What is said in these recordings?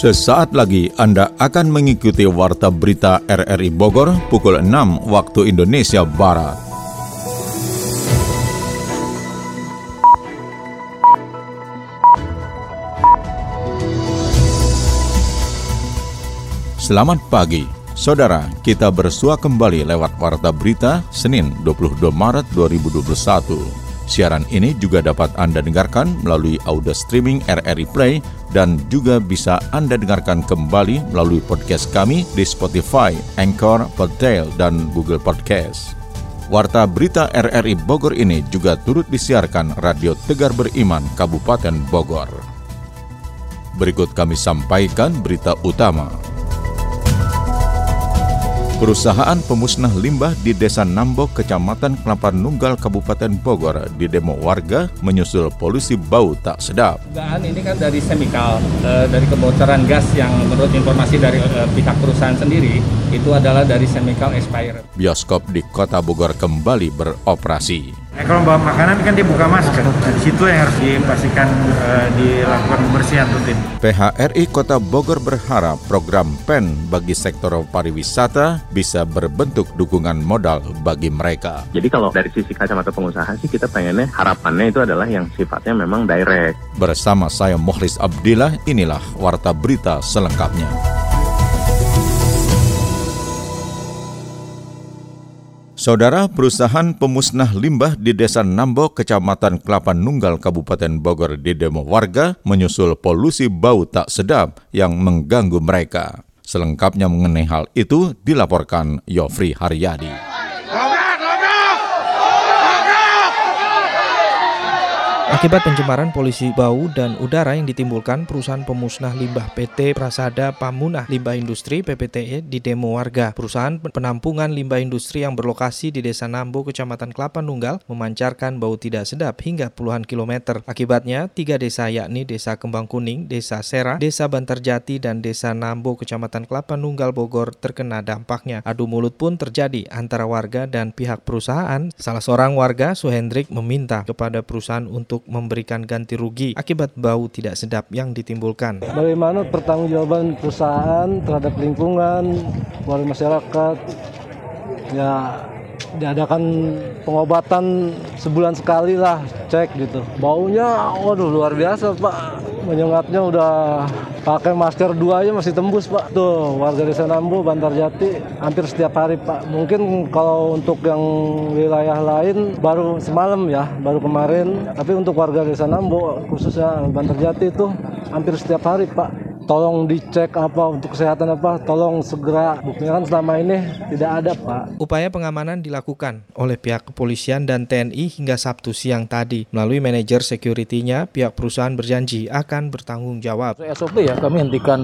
Sesaat lagi Anda akan mengikuti Warta Berita RRI Bogor pukul 6 waktu Indonesia Barat. Selamat pagi, Saudara, kita bersua kembali lewat Warta Berita Senin 22 Maret 2021. Siaran ini juga dapat Anda dengarkan melalui audio streaming RRI Play dan juga bisa Anda dengarkan kembali melalui podcast kami di Spotify, Anchor, Podtail, dan Google Podcast. Warta berita RRI Bogor ini juga turut disiarkan Radio Tegar Beriman Kabupaten Bogor. Berikut kami sampaikan berita utama. Perusahaan pemusnah limbah di Desa Nambok, Kecamatan Kelapa Nunggal, Kabupaten Bogor di demo warga menyusul polusi bau tak sedap. Dugaan ini kan dari semikal, e, dari kebocoran gas yang menurut informasi dari e, pihak perusahaan sendiri itu adalah dari semikal expired. Bioskop di Kota Bogor kembali beroperasi. Eh, kalau bawa makanan kan dia buka masker. Nah, di situ yang harus dipastikan uh, dilakukan pembersihan rutin. PHRI Kota Bogor berharap program PEN bagi sektor pariwisata bisa berbentuk dukungan modal bagi mereka. Jadi kalau dari sisi kacamata pengusaha sih kita pengennya harapannya itu adalah yang sifatnya memang direct. Bersama saya Mohlis Abdillah, inilah Warta Berita selengkapnya. Saudara perusahaan pemusnah limbah di Desa Nambo, Kecamatan Kelapa Nunggal, Kabupaten Bogor di demo warga menyusul polusi bau tak sedap yang mengganggu mereka. Selengkapnya mengenai hal itu dilaporkan Yofri Haryadi. Akibat pencemaran polusi bau dan udara yang ditimbulkan perusahaan pemusnah limbah PT Prasada Pamunah Limbah Industri PPTE di demo warga. Perusahaan penampungan limbah industri yang berlokasi di Desa Nambo, Kecamatan Kelapa Nunggal memancarkan bau tidak sedap hingga puluhan kilometer. Akibatnya, tiga desa yakni Desa Kembang Kuning, Desa Sera, Desa Bantarjati, dan Desa Nambo, Kecamatan Kelapa Nunggal, Bogor terkena dampaknya. Adu mulut pun terjadi antara warga dan pihak perusahaan. Salah seorang warga, Suhendrik, meminta kepada perusahaan untuk untuk memberikan ganti rugi akibat bau tidak sedap yang ditimbulkan. Bagaimana pertanggungjawaban perusahaan terhadap lingkungan, warga masyarakat, ya diadakan pengobatan sebulan sekali lah cek gitu. Baunya waduh luar biasa pak menyengatnya udah pakai masker dua aja masih tembus pak. Tuh warga desa Nambu Bantar Jati hampir setiap hari pak. Mungkin kalau untuk yang wilayah lain baru semalam ya baru kemarin. Tapi untuk warga desa Nambu khususnya Bantar Jati itu hampir setiap hari pak tolong dicek apa untuk kesehatan apa, tolong segera. Buktinya kan selama ini tidak ada, Pak. Upaya pengamanan dilakukan oleh pihak kepolisian dan TNI hingga Sabtu siang tadi. Melalui manajer security-nya, pihak perusahaan berjanji akan bertanggung jawab. SOP ya, kami hentikan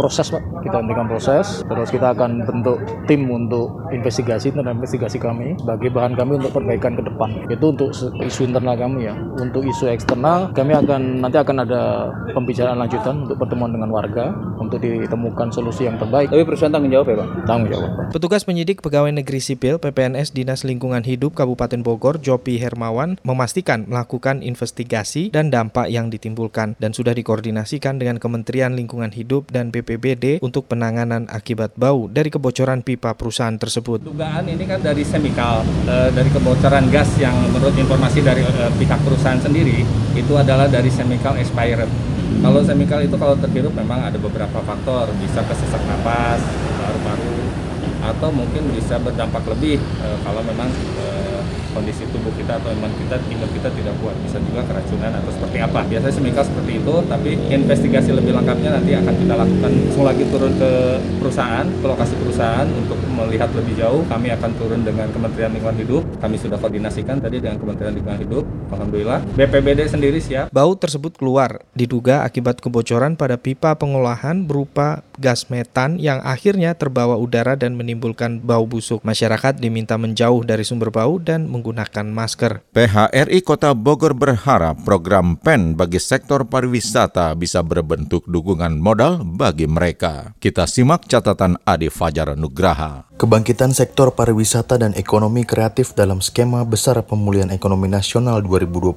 proses, Pak. Kita hentikan proses, terus kita akan bentuk tim untuk investigasi tentang investigasi kami bagi bahan kami untuk perbaikan ke depan. Itu untuk isu internal kami ya. Untuk isu eksternal, kami akan nanti akan ada pembicaraan lanjutan untuk pertemuan dengan dengan warga untuk ditemukan solusi yang terbaik. Tapi perusahaan tanggung jawab ya Pak? Tanggung jawab Pak. Petugas penyidik Pegawai Negeri Sipil PPNS Dinas Lingkungan Hidup Kabupaten Bogor Jopi Hermawan memastikan melakukan investigasi dan dampak yang ditimbulkan dan sudah dikoordinasikan dengan Kementerian Lingkungan Hidup dan BPBD untuk penanganan akibat bau dari kebocoran pipa perusahaan tersebut. Dugaan ini kan dari semikal, e, dari kebocoran gas yang menurut informasi dari e, pihak perusahaan sendiri itu adalah dari semikal expired kalau semikal itu kalau terhirup memang ada beberapa faktor, bisa kesesak napas, paru-paru, atau mungkin bisa berdampak lebih e, kalau memang e, kondisi tubuh kita atau imun kita imun kita tidak kuat. Bisa juga keracunan atau seperti apa. Biasanya semikal seperti itu tapi investigasi lebih lengkapnya nanti akan kita lakukan. Langsung lagi turun ke perusahaan ke lokasi perusahaan untuk melihat lebih jauh. Kami akan turun dengan Kementerian Lingkungan Hidup. Kami sudah koordinasikan tadi dengan Kementerian Lingkungan Hidup. Alhamdulillah. BPBD sendiri siap. Bau tersebut keluar diduga akibat kebocoran pada pipa pengolahan berupa gas metan yang akhirnya terbawa udara dan menimbulkan bau busuk. Masyarakat diminta menjauh dari sumber bau dan menggunakan masker. PHRI Kota Bogor berharap program PEN bagi sektor pariwisata bisa berbentuk dukungan modal bagi mereka. Kita simak catatan Adi Fajar Nugraha. Kebangkitan sektor pariwisata dan ekonomi kreatif dalam skema besar pemulihan ekonomi nasional 2021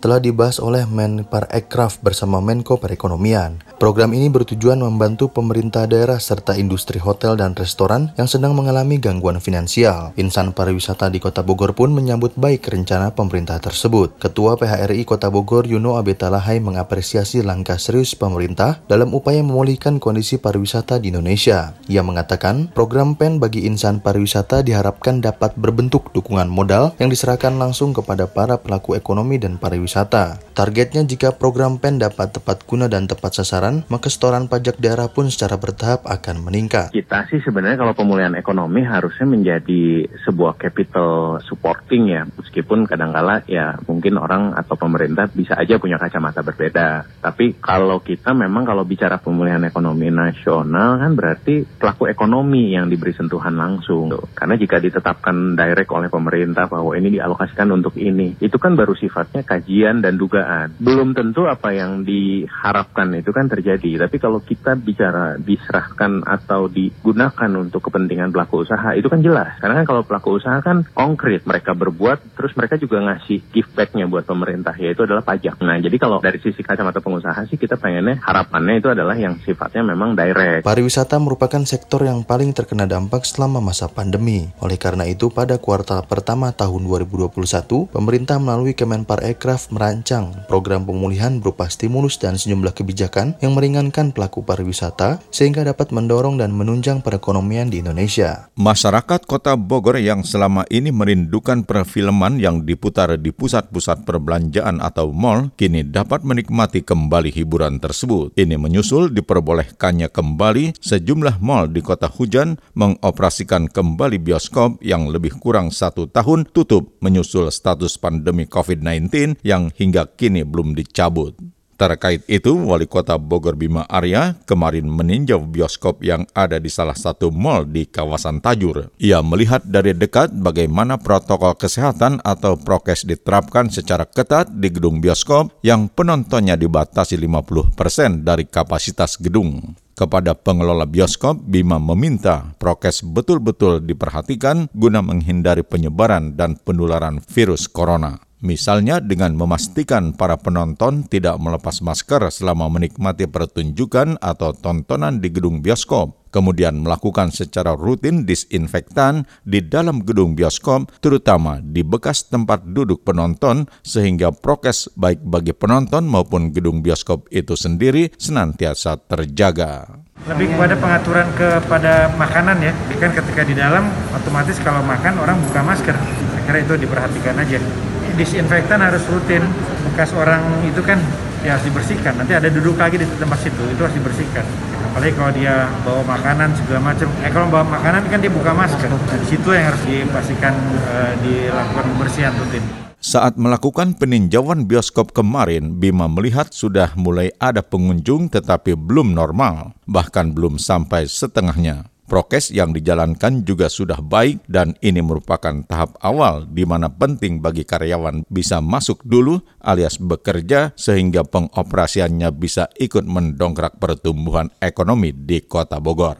telah dibahas oleh Menparekraf bersama Menko Perekonomian. Program ini bertujuan membantu pemerintah daerah serta industri hotel dan restoran yang sedang mengalami gangguan finansial. Insan pariwisata di Kota Bogor pun menyambut baik rencana pemerintah tersebut. Ketua PHRI Kota Bogor Yuno Abetalahai mengapresiasi langkah serius pemerintah dalam upaya memulihkan kondisi pariwisata di Indonesia. Ia mengatakan program PEN bagi insan pariwisata diharapkan dapat berbentuk dukungan modal yang diserahkan langsung kepada para pelaku ekonomi dan pariwisata. Targetnya jika program PEN dapat tepat guna dan tepat sasaran maka setoran pajak daerah pun secara bertahap akan meningkat. Kita sih sebenarnya kalau pemulihan ekonomi harusnya menjadi sebuah capital supporting ya, meskipun kadangkala ya mungkin orang atau pemerintah bisa aja punya kacamata berbeda. Tapi kalau kita memang kalau bicara pemulihan ekonomi nasional kan berarti pelaku ekonomi yang diberi sentuhan langsung. Karena jika ditetapkan direct oleh pemerintah bahwa ini dialokasikan untuk ini, itu kan baru sifatnya kajian dan dugaan. Belum tentu apa yang diharapkan itu kan terjadi terjadi. Tapi kalau kita bicara diserahkan atau digunakan untuk kepentingan pelaku usaha, itu kan jelas. Karena kan kalau pelaku usaha kan konkret, mereka berbuat, terus mereka juga ngasih gift back-nya buat pemerintah, yaitu adalah pajak. Nah, jadi kalau dari sisi kacamata pengusaha sih kita pengennya harapannya itu adalah yang sifatnya memang direct. Pariwisata merupakan sektor yang paling terkena dampak selama masa pandemi. Oleh karena itu, pada kuartal pertama tahun 2021, pemerintah melalui Kemenparekraf merancang program pemulihan berupa stimulus dan sejumlah kebijakan yang meringankan pelaku pariwisata sehingga dapat mendorong dan menunjang perekonomian di Indonesia. Masyarakat Kota Bogor yang selama ini merindukan perfilman yang diputar di pusat-pusat perbelanjaan atau mall kini dapat menikmati kembali hiburan tersebut. Ini menyusul diperbolehkannya kembali sejumlah mall di Kota Hujan mengoperasikan kembali bioskop yang lebih kurang satu tahun tutup menyusul status pandemi COVID-19 yang hingga kini belum dicabut. Terkait itu, Wali Kota Bogor Bima Arya kemarin meninjau bioskop yang ada di salah satu mal di kawasan Tajur. Ia melihat dari dekat bagaimana protokol kesehatan atau prokes diterapkan secara ketat di gedung bioskop yang penontonnya dibatasi 50% dari kapasitas gedung. Kepada pengelola bioskop, Bima meminta prokes betul-betul diperhatikan guna menghindari penyebaran dan penularan virus corona. Misalnya dengan memastikan para penonton tidak melepas masker selama menikmati pertunjukan atau tontonan di gedung bioskop, kemudian melakukan secara rutin disinfektan di dalam gedung bioskop, terutama di bekas tempat duduk penonton, sehingga prokes baik bagi penonton maupun gedung bioskop itu sendiri senantiasa terjaga. Lebih kepada pengaturan kepada makanan ya, kan ketika di dalam otomatis kalau makan orang buka masker, saya itu diperhatikan aja disinfektan harus rutin. Bekas orang itu kan ya harus dibersihkan. Nanti ada duduk lagi di tempat situ itu harus dibersihkan. Apalagi kalau dia bawa makanan segala macam. Eh kalau bawa makanan kan dia buka masker. Nah, di situ yang harus dipastikan uh, dilakukan pembersihan rutin. Saat melakukan peninjauan bioskop kemarin, Bima melihat sudah mulai ada pengunjung tetapi belum normal, bahkan belum sampai setengahnya. Prokes yang dijalankan juga sudah baik dan ini merupakan tahap awal di mana penting bagi karyawan bisa masuk dulu alias bekerja sehingga pengoperasiannya bisa ikut mendongkrak pertumbuhan ekonomi di Kota Bogor.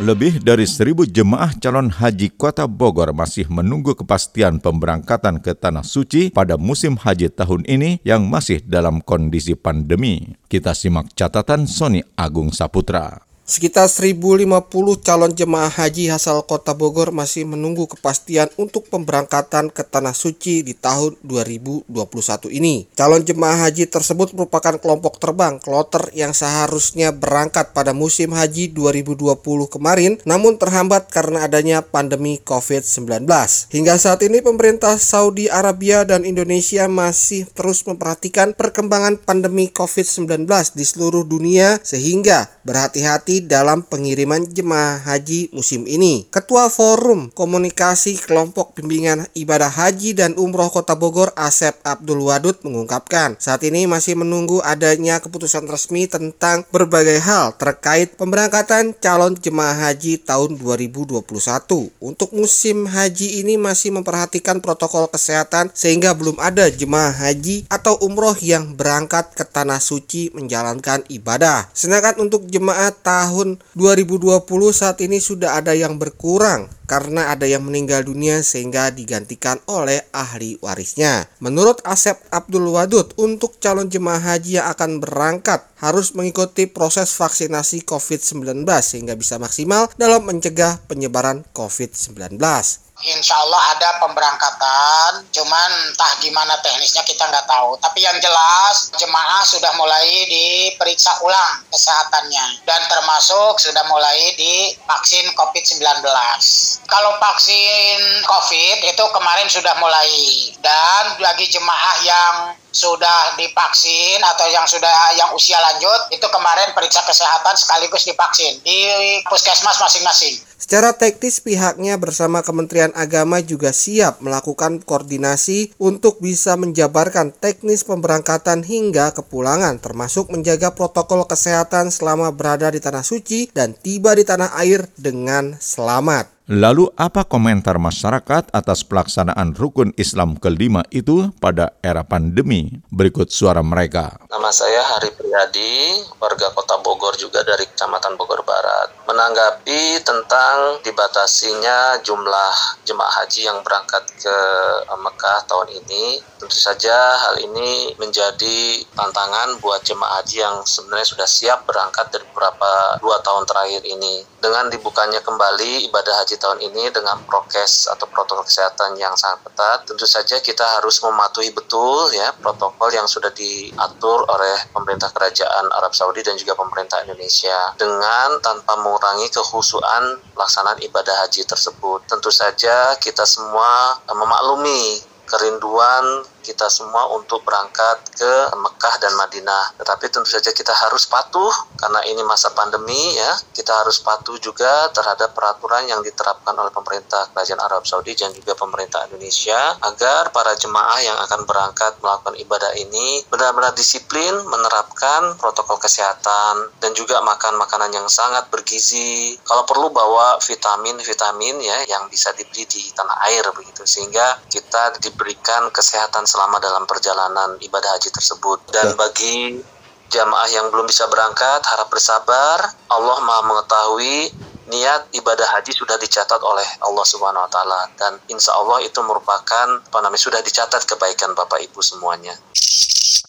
Lebih dari seribu jemaah calon haji kota Bogor masih menunggu kepastian pemberangkatan ke Tanah Suci pada musim haji tahun ini yang masih dalam kondisi pandemi. Kita simak catatan Sony Agung Saputra. Sekitar 1050 calon jemaah haji asal kota Bogor masih menunggu kepastian untuk pemberangkatan ke Tanah Suci di tahun 2021 ini. Calon jemaah haji tersebut merupakan kelompok terbang kloter yang seharusnya berangkat pada musim haji 2020 kemarin namun terhambat karena adanya pandemi COVID-19. Hingga saat ini pemerintah Saudi Arabia dan Indonesia masih terus memperhatikan perkembangan pandemi COVID-19 di seluruh dunia sehingga berhati-hati dalam pengiriman jemaah haji musim ini. Ketua Forum Komunikasi Kelompok Bimbingan Ibadah Haji dan Umroh Kota Bogor Asep Abdul Wadud mengungkapkan saat ini masih menunggu adanya keputusan resmi tentang berbagai hal terkait pemberangkatan calon jemaah haji tahun 2021. Untuk musim haji ini masih memperhatikan protokol kesehatan sehingga belum ada jemaah haji atau umroh yang berangkat ke tanah suci menjalankan ibadah. Sedangkan untuk jemaah tahun tahun 2020 saat ini sudah ada yang berkurang karena ada yang meninggal dunia sehingga digantikan oleh ahli warisnya. Menurut Asep Abdul Wadud, untuk calon jemaah haji yang akan berangkat harus mengikuti proses vaksinasi COVID-19 sehingga bisa maksimal dalam mencegah penyebaran COVID-19. Insya Allah ada pemberangkatan, cuman entah gimana teknisnya kita nggak tahu. Tapi yang jelas jemaah sudah mulai diperiksa ulang kesehatannya dan termasuk sudah mulai divaksin COVID-19. Kalau vaksin COVID itu kemarin sudah mulai dan bagi jemaah yang sudah divaksin atau yang sudah yang usia lanjut itu kemarin periksa kesehatan sekaligus divaksin di puskesmas masing-masing. Secara teknis pihaknya bersama Kementerian Agama juga siap melakukan koordinasi untuk bisa menjabarkan teknis pemberangkatan hingga kepulangan termasuk menjaga protokol kesehatan selama berada di tanah suci dan tiba di tanah air dengan selamat. Lalu apa komentar masyarakat atas pelaksanaan rukun Islam kelima itu pada era pandemi? Berikut suara mereka. Nama saya Hari Priyadi, warga kota Bogor juga dari Kecamatan Bogor Barat. Menanggapi tentang dibatasinya jumlah jemaah haji yang berangkat ke Mekah tahun ini, tentu saja hal ini menjadi tantangan buat jemaah haji yang sebenarnya sudah siap berangkat dari beberapa dua tahun terakhir ini. Dengan dibukanya kembali ibadah haji tahun ini dengan prokes atau protokol kesehatan yang sangat ketat, tentu saja kita harus mematuhi betul ya protokol yang sudah diatur oleh pemerintah kerajaan Arab Saudi dan juga pemerintah Indonesia dengan tanpa mengurangi kehusuan pelaksanaan ibadah haji tersebut. Tentu saja kita semua memaklumi kerinduan kita semua untuk berangkat ke Mekah dan Madinah. Tetapi tentu saja kita harus patuh karena ini masa pandemi ya. Kita harus patuh juga terhadap peraturan yang diterapkan oleh pemerintah Kerajaan Arab Saudi dan juga pemerintah Indonesia agar para jemaah yang akan berangkat melakukan ibadah ini benar-benar disiplin menerapkan protokol kesehatan dan juga makan makanan yang sangat bergizi. Kalau perlu bawa vitamin-vitamin ya yang bisa dibeli di tanah air begitu sehingga kita diberikan kesehatan selama dalam perjalanan ibadah haji tersebut. Dan bagi jamaah yang belum bisa berangkat, harap bersabar. Allah Maha mengetahui niat ibadah haji sudah dicatat oleh Allah Subhanahu wa taala dan insya Allah itu merupakan apa namanya sudah dicatat kebaikan Bapak Ibu semuanya.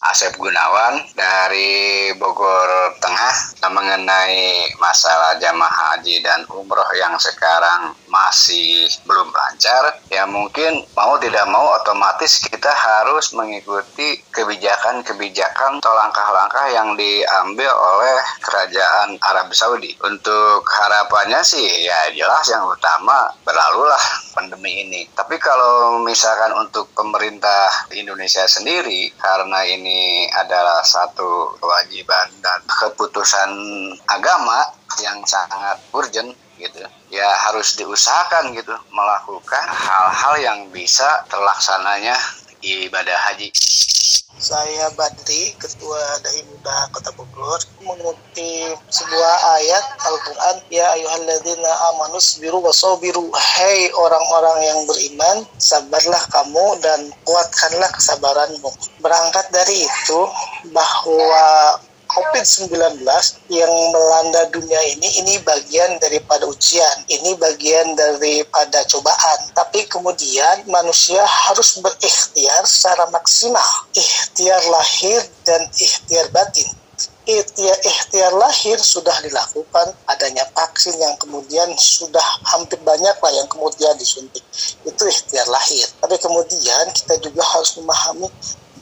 Asep Gunawan dari Bogor Tengah. Mengenai masalah jamaah haji dan umroh yang sekarang masih belum lancar ya mungkin mau tidak mau otomatis kita harus mengikuti kebijakan-kebijakan atau langkah-langkah yang diambil oleh kerajaan Arab Saudi. Untuk harapannya sih ya jelas yang utama berlalulah pandemi ini. Tapi kalau misalkan untuk pemerintah Indonesia sendiri karena ini ini adalah satu kewajiban dan keputusan agama yang sangat urgent gitu ya harus diusahakan gitu melakukan hal-hal yang bisa terlaksananya ibadah haji. Saya Badri, Ketua Dai Muda Kota Bogor, mengutip sebuah ayat Al-Quran, Ya ayuhalladzina amanus biru wasobiru. Hei orang-orang yang beriman, sabarlah kamu dan kuatkanlah kesabaranmu. Berangkat dari itu, bahwa COVID-19 yang melanda dunia ini ini bagian daripada ujian, ini bagian daripada cobaan. Tapi kemudian manusia harus berikhtiar secara maksimal, ikhtiar lahir dan ikhtiar batin. Ikhtiar, ikhtiar lahir sudah dilakukan, adanya vaksin yang kemudian sudah hampir banyak lah yang kemudian disuntik. Itu ikhtiar lahir. Tapi kemudian kita juga harus memahami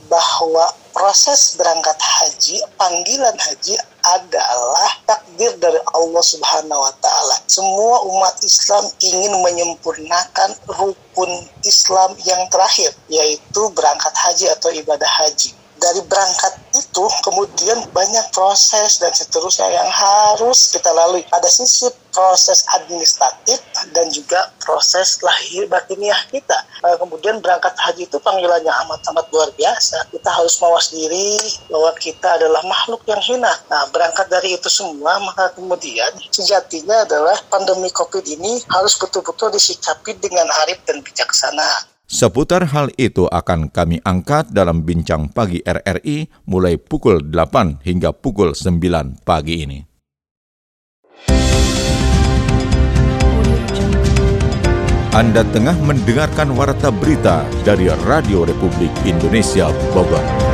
bahwa proses berangkat haji, panggilan haji adalah takdir dari Allah Subhanahu wa taala. Semua umat Islam ingin menyempurnakan rukun Islam yang terakhir yaitu berangkat haji atau ibadah haji dari berangkat itu kemudian banyak proses dan seterusnya yang harus kita lalui. Ada sisi proses administratif dan juga proses lahir batiniah kita. Nah, kemudian berangkat haji itu panggilannya amat-amat luar biasa. Kita harus mawas diri bahwa kita adalah makhluk yang hina. Nah, berangkat dari itu semua, maka kemudian sejatinya adalah pandemi COVID ini harus betul-betul disikapi dengan arif dan bijaksana. Seputar hal itu akan kami angkat dalam bincang pagi RRI mulai pukul 8 hingga pukul 9 pagi ini. Anda tengah mendengarkan warta berita dari Radio Republik Indonesia Bogor.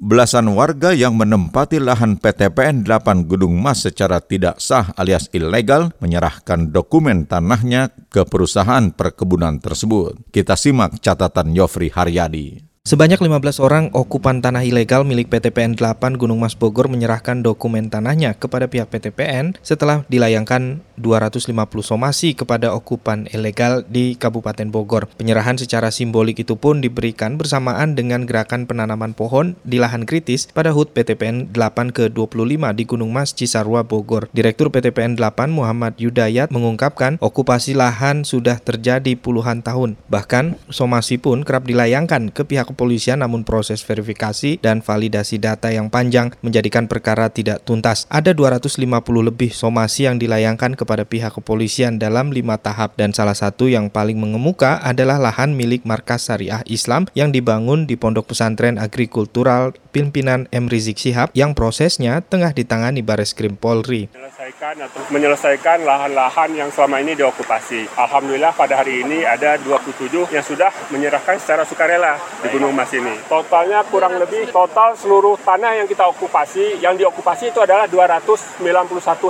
Belasan warga yang menempati lahan PTPN 8 Gunung Mas secara tidak sah alias ilegal menyerahkan dokumen tanahnya ke perusahaan perkebunan tersebut. Kita simak catatan Yofri Haryadi. Sebanyak 15 orang okupan tanah ilegal milik PTPN 8 Gunung Mas Bogor menyerahkan dokumen tanahnya kepada pihak PTPN setelah dilayangkan 250 somasi kepada okupan ilegal di Kabupaten Bogor. Penyerahan secara simbolik itu pun diberikan bersamaan dengan gerakan penanaman pohon di lahan kritis pada HUT PTPN 8 ke-25 di Gunung Mas Cisarua Bogor. Direktur PTPN 8 Muhammad Yudayat mengungkapkan okupasi lahan sudah terjadi puluhan tahun. Bahkan somasi pun kerap dilayangkan ke pihak kepolisian namun proses verifikasi dan validasi data yang panjang menjadikan perkara tidak tuntas. Ada 250 lebih somasi yang dilayangkan kepada pihak kepolisian dalam lima tahap dan salah satu yang paling mengemuka adalah lahan milik Markas Syariah Islam yang dibangun di Pondok Pesantren Agrikultural pimpinan M. Rizik Sihab yang prosesnya tengah ditangani Baris Krim Polri. Menyelesaikan atau menyelesaikan lahan-lahan yang selama ini diokupasi. Alhamdulillah pada hari ini ada 27 yang sudah menyerahkan secara sukarela di Gunung Mas ini. Totalnya kurang lebih total seluruh tanah yang kita okupasi, yang diokupasi itu adalah 291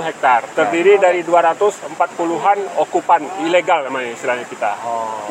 hektar. Terdiri dari 240-an okupan ilegal namanya istilahnya kita.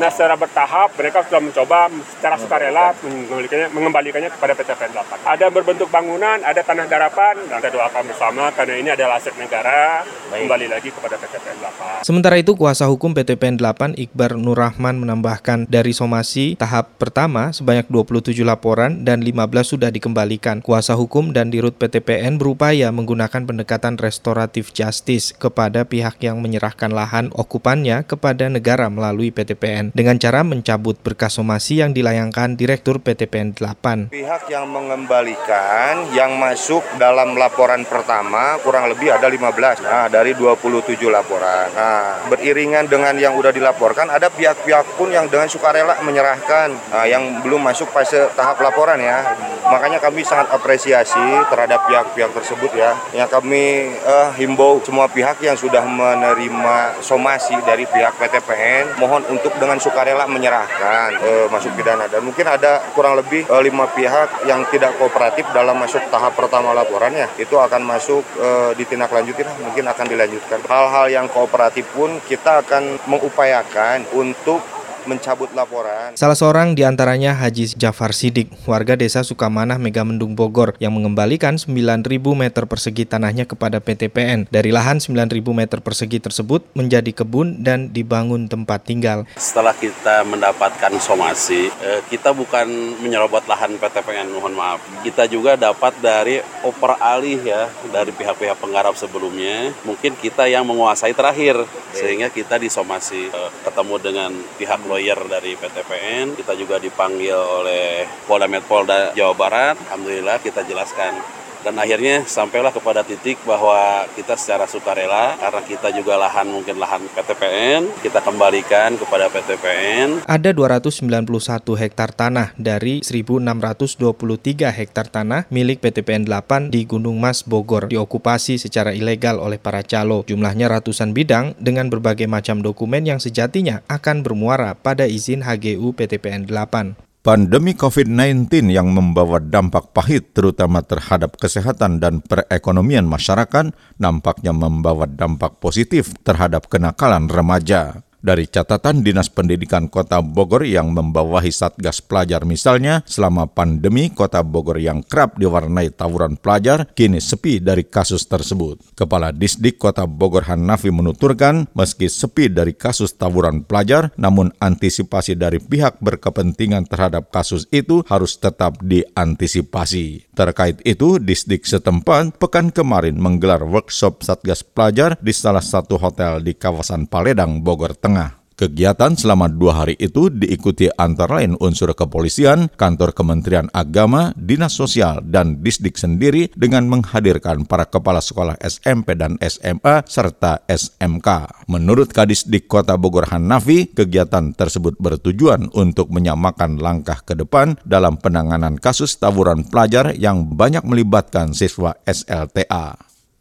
Nah secara bertahap mereka sudah mencoba secara sukarela mengembalikannya, mengembalikannya kepada PTPN 8 ada berbentuk bangunan, ada tanah garapan, dan kita doakan bersama karena ini adalah aset negara, Baik. kembali lagi kepada PTPN 8. Sementara itu, kuasa hukum PTPN 8 Iqbar Nurrahman menambahkan dari somasi tahap pertama sebanyak 27 laporan dan 15 sudah dikembalikan. Kuasa hukum dan dirut PTPN berupaya menggunakan pendekatan restoratif justice kepada pihak yang menyerahkan lahan okupannya kepada negara melalui PTPN dengan cara mencabut berkas somasi yang dilayangkan Direktur PTPN 8. Pihak yang mengembalikan mengembalikan yang masuk dalam laporan pertama kurang lebih ada 15 nah dari 27 laporan. Nah beriringan dengan yang sudah dilaporkan ada pihak-pihak pun yang dengan sukarela menyerahkan nah, yang belum masuk fase tahap laporan ya. Makanya kami sangat apresiasi terhadap pihak-pihak tersebut ya. Yang kami uh, himbau semua pihak yang sudah menerima somasi dari pihak PTPN mohon untuk dengan sukarela menyerahkan uh, masuk pidana dan mungkin ada kurang lebih uh, lima pihak yang tidak kooperatif dalam masuk tahap pertama laporannya. Itu akan masuk e, ditindaklanjuti mungkin akan dilanjutkan. Hal-hal yang kooperatif pun kita akan mengupayakan untuk mencabut laporan. Salah seorang di antaranya Haji Jafar Sidik, warga desa Sukamanah Megamendung Bogor yang mengembalikan 9.000 meter persegi tanahnya kepada PTPN. Dari lahan 9.000 meter persegi tersebut menjadi kebun dan dibangun tempat tinggal. Setelah kita mendapatkan somasi, eh, kita bukan menyerobot lahan PTPN, mohon maaf. Kita juga dapat dari oper alih ya, dari pihak-pihak penggarap sebelumnya. Mungkin kita yang menguasai terakhir, sehingga kita disomasi eh, ketemu dengan pihak lawyer dari PTPN. Kita juga dipanggil oleh Polda Metpolda Jawa Barat. Alhamdulillah kita jelaskan dan akhirnya sampailah kepada titik bahwa kita secara sukarela karena kita juga lahan mungkin lahan PTPN kita kembalikan kepada PTPN. Ada 291 hektar tanah dari 1623 hektar tanah milik PTPN 8 di Gunung Mas Bogor diokupasi secara ilegal oleh para calo. Jumlahnya ratusan bidang dengan berbagai macam dokumen yang sejatinya akan bermuara pada izin HGU PTPN 8. Pandemi COVID-19 yang membawa dampak pahit terutama terhadap kesehatan dan perekonomian masyarakat nampaknya membawa dampak positif terhadap kenakalan remaja. Dari catatan Dinas Pendidikan Kota Bogor yang membawahi Satgas Pelajar misalnya, selama pandemi Kota Bogor yang kerap diwarnai tawuran pelajar kini sepi dari kasus tersebut. Kepala Disdik Kota Bogor Hanafi menuturkan, meski sepi dari kasus tawuran pelajar, namun antisipasi dari pihak berkepentingan terhadap kasus itu harus tetap diantisipasi. Terkait itu, Disdik setempat pekan kemarin menggelar workshop Satgas Pelajar di salah satu hotel di kawasan Paledang, Bogor Tengah Tengah. Kegiatan selama dua hari itu diikuti antara lain unsur kepolisian, kantor Kementerian Agama, Dinas Sosial, dan Disdik sendiri dengan menghadirkan para kepala sekolah SMP dan SMA serta SMK. Menurut Kadisdik Kota Bogor Hanafi, kegiatan tersebut bertujuan untuk menyamakan langkah ke depan dalam penanganan kasus tawuran pelajar yang banyak melibatkan siswa SLTA.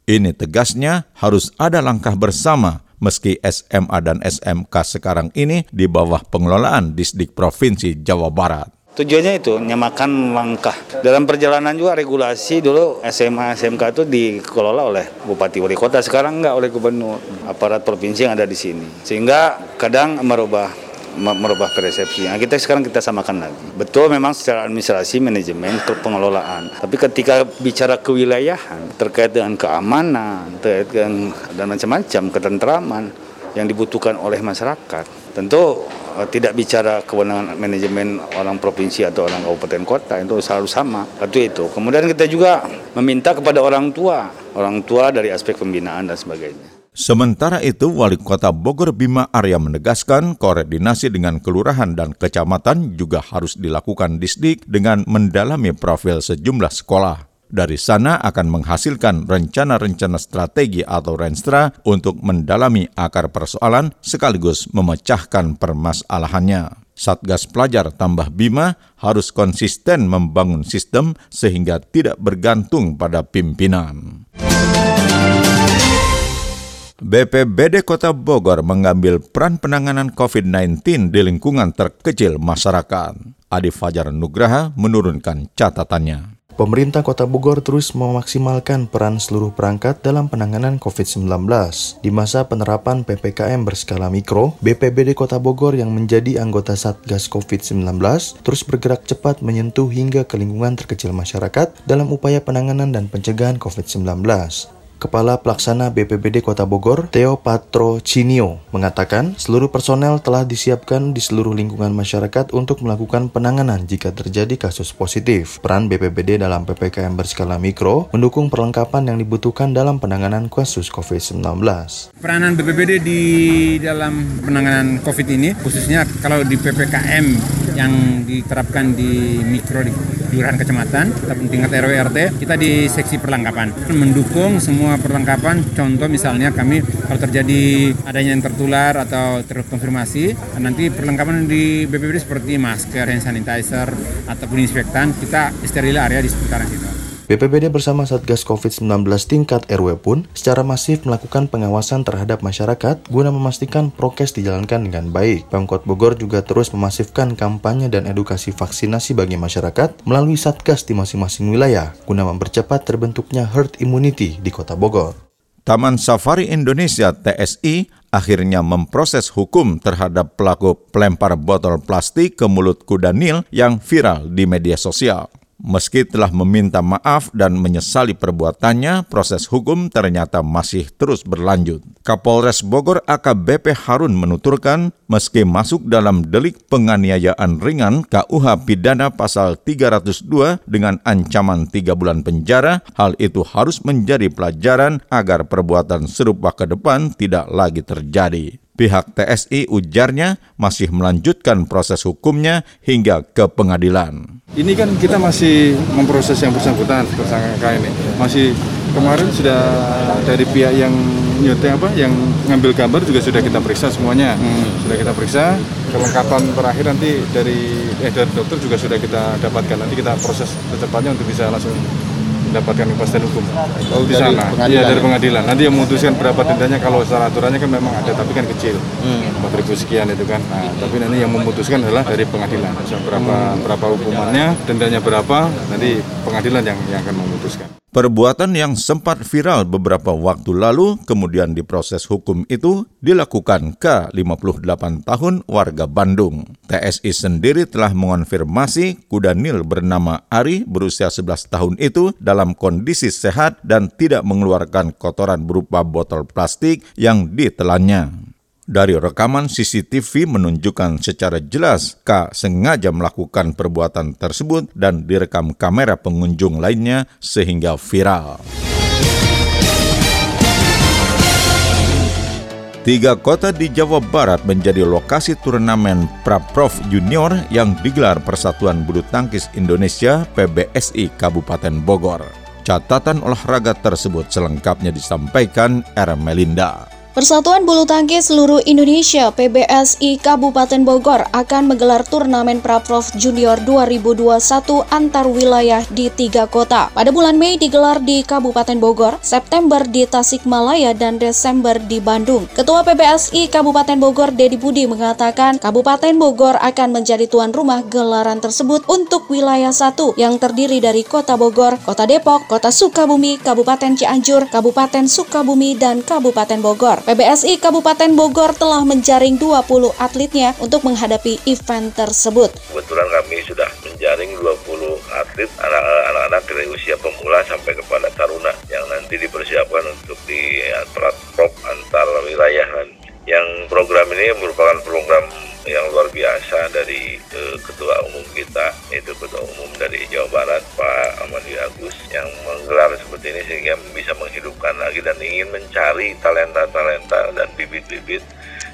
Ini tegasnya harus ada langkah bersama meski SMA dan SMK sekarang ini di bawah pengelolaan Disdik Provinsi Jawa Barat. Tujuannya itu nyamakan langkah. Dalam perjalanan juga regulasi dulu SMA SMK itu dikelola oleh Bupati Wali Kota, sekarang enggak oleh gubernur, aparat provinsi yang ada di sini. Sehingga kadang merubah merubah persepsi. Nah, kita sekarang kita samakan lagi. Betul memang secara administrasi, manajemen, pengelolaan. Tapi ketika bicara kewilayahan terkait dengan keamanan, terkait dengan dan macam-macam ketentraman yang dibutuhkan oleh masyarakat, tentu Eh, tidak bicara kewenangan manajemen orang provinsi atau orang kabupaten kota itu selalu sama satu itu kemudian kita juga meminta kepada orang tua orang tua dari aspek pembinaan dan sebagainya Sementara itu, Wali Kota Bogor Bima Arya menegaskan koordinasi dengan kelurahan dan kecamatan juga harus dilakukan disdik dengan mendalami profil sejumlah sekolah. Dari sana akan menghasilkan rencana-rencana strategi atau renstra untuk mendalami akar persoalan sekaligus memecahkan permasalahannya. Satgas Pelajar tambah Bima harus konsisten membangun sistem sehingga tidak bergantung pada pimpinan. BPBD Kota Bogor mengambil peran penanganan COVID-19 di lingkungan terkecil masyarakat. Adi Fajar Nugraha menurunkan catatannya. Pemerintah Kota Bogor terus memaksimalkan peran seluruh perangkat dalam penanganan COVID-19. Di masa penerapan PPKM berskala mikro, BPBD Kota Bogor yang menjadi anggota Satgas COVID-19 terus bergerak cepat menyentuh hingga ke lingkungan terkecil masyarakat dalam upaya penanganan dan pencegahan COVID-19. Kepala Pelaksana BPBD Kota Bogor, Theo Patro Cinio, mengatakan seluruh personel telah disiapkan di seluruh lingkungan masyarakat untuk melakukan penanganan jika terjadi kasus positif. Peran BPBD dalam PPKM berskala mikro mendukung perlengkapan yang dibutuhkan dalam penanganan kasus COVID-19. Peranan BPBD di dalam penanganan COVID ini, khususnya kalau di PPKM yang diterapkan di mikro di kelurahan kecamatan tingkat RW RT, kita di seksi perlengkapan mendukung semua semua perlengkapan contoh misalnya kami kalau terjadi adanya yang tertular atau terkonfirmasi nanti perlengkapan di BPBD seperti masker, hand sanitizer ataupun inspektan kita steril area di seputaran situ. BPBD bersama Satgas COVID-19 tingkat RW pun secara masif melakukan pengawasan terhadap masyarakat guna memastikan prokes dijalankan dengan baik. Pemkot Bogor juga terus memasifkan kampanye dan edukasi vaksinasi bagi masyarakat melalui Satgas di masing-masing wilayah guna mempercepat terbentuknya herd immunity di Kota Bogor. Taman Safari Indonesia TSI akhirnya memproses hukum terhadap pelaku pelempar botol plastik ke mulut kuda Nil yang viral di media sosial. Meski telah meminta maaf dan menyesali perbuatannya, proses hukum ternyata masih terus berlanjut. Kapolres Bogor AKBP Harun menuturkan, meski masuk dalam delik penganiayaan ringan KUH pidana pasal 302 dengan ancaman 3 bulan penjara, hal itu harus menjadi pelajaran agar perbuatan serupa ke depan tidak lagi terjadi. Pihak TSI ujarnya masih melanjutkan proses hukumnya hingga ke pengadilan. Ini kan kita masih memproses yang bersangkutan tersangka ini. Masih kemarin sudah dari pihak yang nyuting apa yang ngambil gambar juga sudah kita periksa semuanya. Hmm. Sudah kita periksa. Kelengkapan terakhir nanti dari eh dari dokter juga sudah kita dapatkan. Nanti kita proses secepatnya untuk bisa langsung mendapatkan kepastian hukum oh, di sana. Iya dari pengadilan. Nanti yang memutuskan berapa dendanya kalau secara aturannya kan memang ada tapi kan kecil. Hmm. 4 ribu sekian itu kan. Nah, tapi nanti yang memutuskan adalah dari pengadilan. Berapa hmm. berapa hukumannya, dendanya berapa, nanti pengadilan yang yang akan memutuskan. Perbuatan yang sempat viral beberapa waktu lalu kemudian diproses hukum itu dilakukan ke 58 tahun warga Bandung. TSI sendiri telah mengonfirmasi kuda Nil bernama Ari berusia 11 tahun itu dalam kondisi sehat dan tidak mengeluarkan kotoran berupa botol plastik yang ditelannya. Dari rekaman CCTV menunjukkan secara jelas K sengaja melakukan perbuatan tersebut dan direkam kamera pengunjung lainnya sehingga viral. Tiga kota di Jawa Barat menjadi lokasi turnamen Praprov Junior yang digelar Persatuan Bulu Tangkis Indonesia PBSI Kabupaten Bogor. Catatan olahraga tersebut selengkapnya disampaikan R. Melinda. Persatuan Bulu Tangkis Seluruh Indonesia PBSI Kabupaten Bogor akan menggelar turnamen Praprov Junior 2021 antar wilayah di tiga kota. Pada bulan Mei digelar di Kabupaten Bogor, September di Tasikmalaya, dan Desember di Bandung. Ketua PBSI Kabupaten Bogor Dedi Budi mengatakan Kabupaten Bogor akan menjadi tuan rumah gelaran tersebut untuk wilayah satu yang terdiri dari Kota Bogor, Kota Depok, Kota Sukabumi, Kabupaten Cianjur, Kabupaten Sukabumi, dan Kabupaten Bogor. PBSI Kabupaten Bogor telah menjaring 20 atletnya untuk menghadapi event tersebut. Kebetulan kami sudah menjaring 20 atlet anak-anak dari usia pemula sampai kepada taruna yang nanti dipersiapkan untuk di prop antar wilayah. Yang program ini merupakan program yang luar biasa dari uh, ketua umum kita yaitu ketua umum dari Jawa Barat Pak Amadi Agus yang menggelar seperti ini sehingga bisa menghidupkan lagi dan ingin mencari talenta-talenta dan bibit-bibit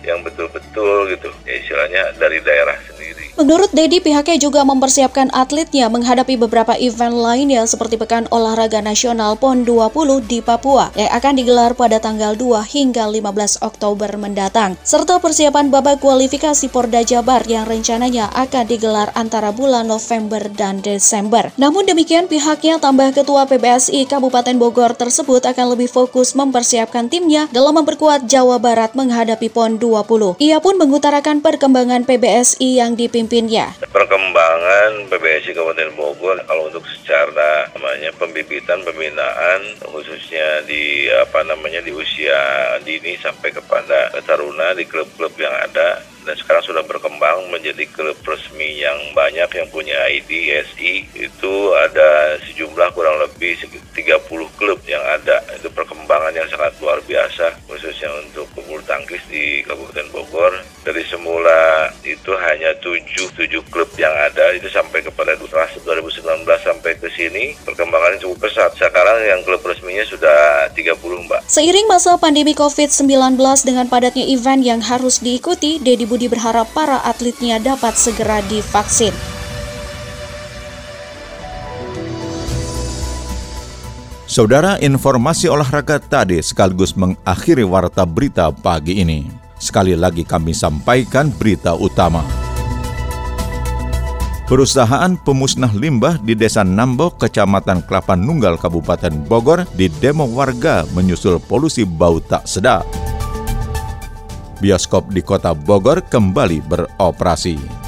yang betul-betul gitu ya istilahnya dari daerah sendiri. Menurut Dedi, pihaknya juga mempersiapkan atletnya menghadapi beberapa event lainnya seperti Pekan Olahraga Nasional PON 20 di Papua yang akan digelar pada tanggal 2 hingga 15 Oktober mendatang, serta persiapan babak kualifikasi Porda Jabar yang rencananya akan digelar antara bulan November dan Desember. Namun demikian, pihaknya tambah Ketua PBSI Kabupaten Bogor tersebut akan lebih fokus mempersiapkan timnya dalam memperkuat Jawa Barat menghadapi PON 20. Ia pun mengutarakan perkembangan PBSI yang dipimpin dipimpinnya. Perkembangan PBSI Kabupaten Bogor kalau untuk secara namanya pembibitan pembinaan khususnya di apa namanya di usia dini sampai kepada taruna di klub-klub yang ada dan sekarang sudah berkembang menjadi klub resmi yang banyak yang punya ID SI itu ada sejumlah kurang lebih 30 klub yang ada. Itu perkembangan yang sangat luar biasa khususnya untuk bulu tangkis di Kabupaten Bogor. Dari semula itu hanya 7 7 klub yang ada. Itu sampai kepada 2019 sampai ke sini perkembangannya cukup pesat. Sekarang yang klub resminya sudah 30 Mbak. Seiring masa pandemi COVID-19 dengan padatnya event yang harus diikuti Dedi Budi berharap para atletnya dapat segera divaksin. Saudara, informasi olahraga tadi sekaligus mengakhiri warta berita pagi ini. Sekali lagi kami sampaikan berita utama. Perusahaan pemusnah limbah di Desa Nambok, Kecamatan Kelapa Nunggal, Kabupaten Bogor, di demo warga menyusul polusi bau tak sedap bioskop di kota Bogor kembali beroperasi.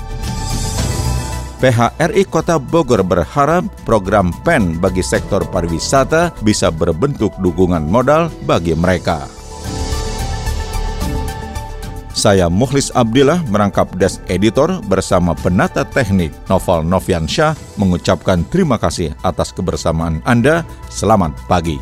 PHRI Kota Bogor berharap program PEN bagi sektor pariwisata bisa berbentuk dukungan modal bagi mereka. Saya Muhlis Abdillah merangkap Desk Editor bersama penata teknik Novel Noviansyah mengucapkan terima kasih atas kebersamaan Anda. Selamat pagi.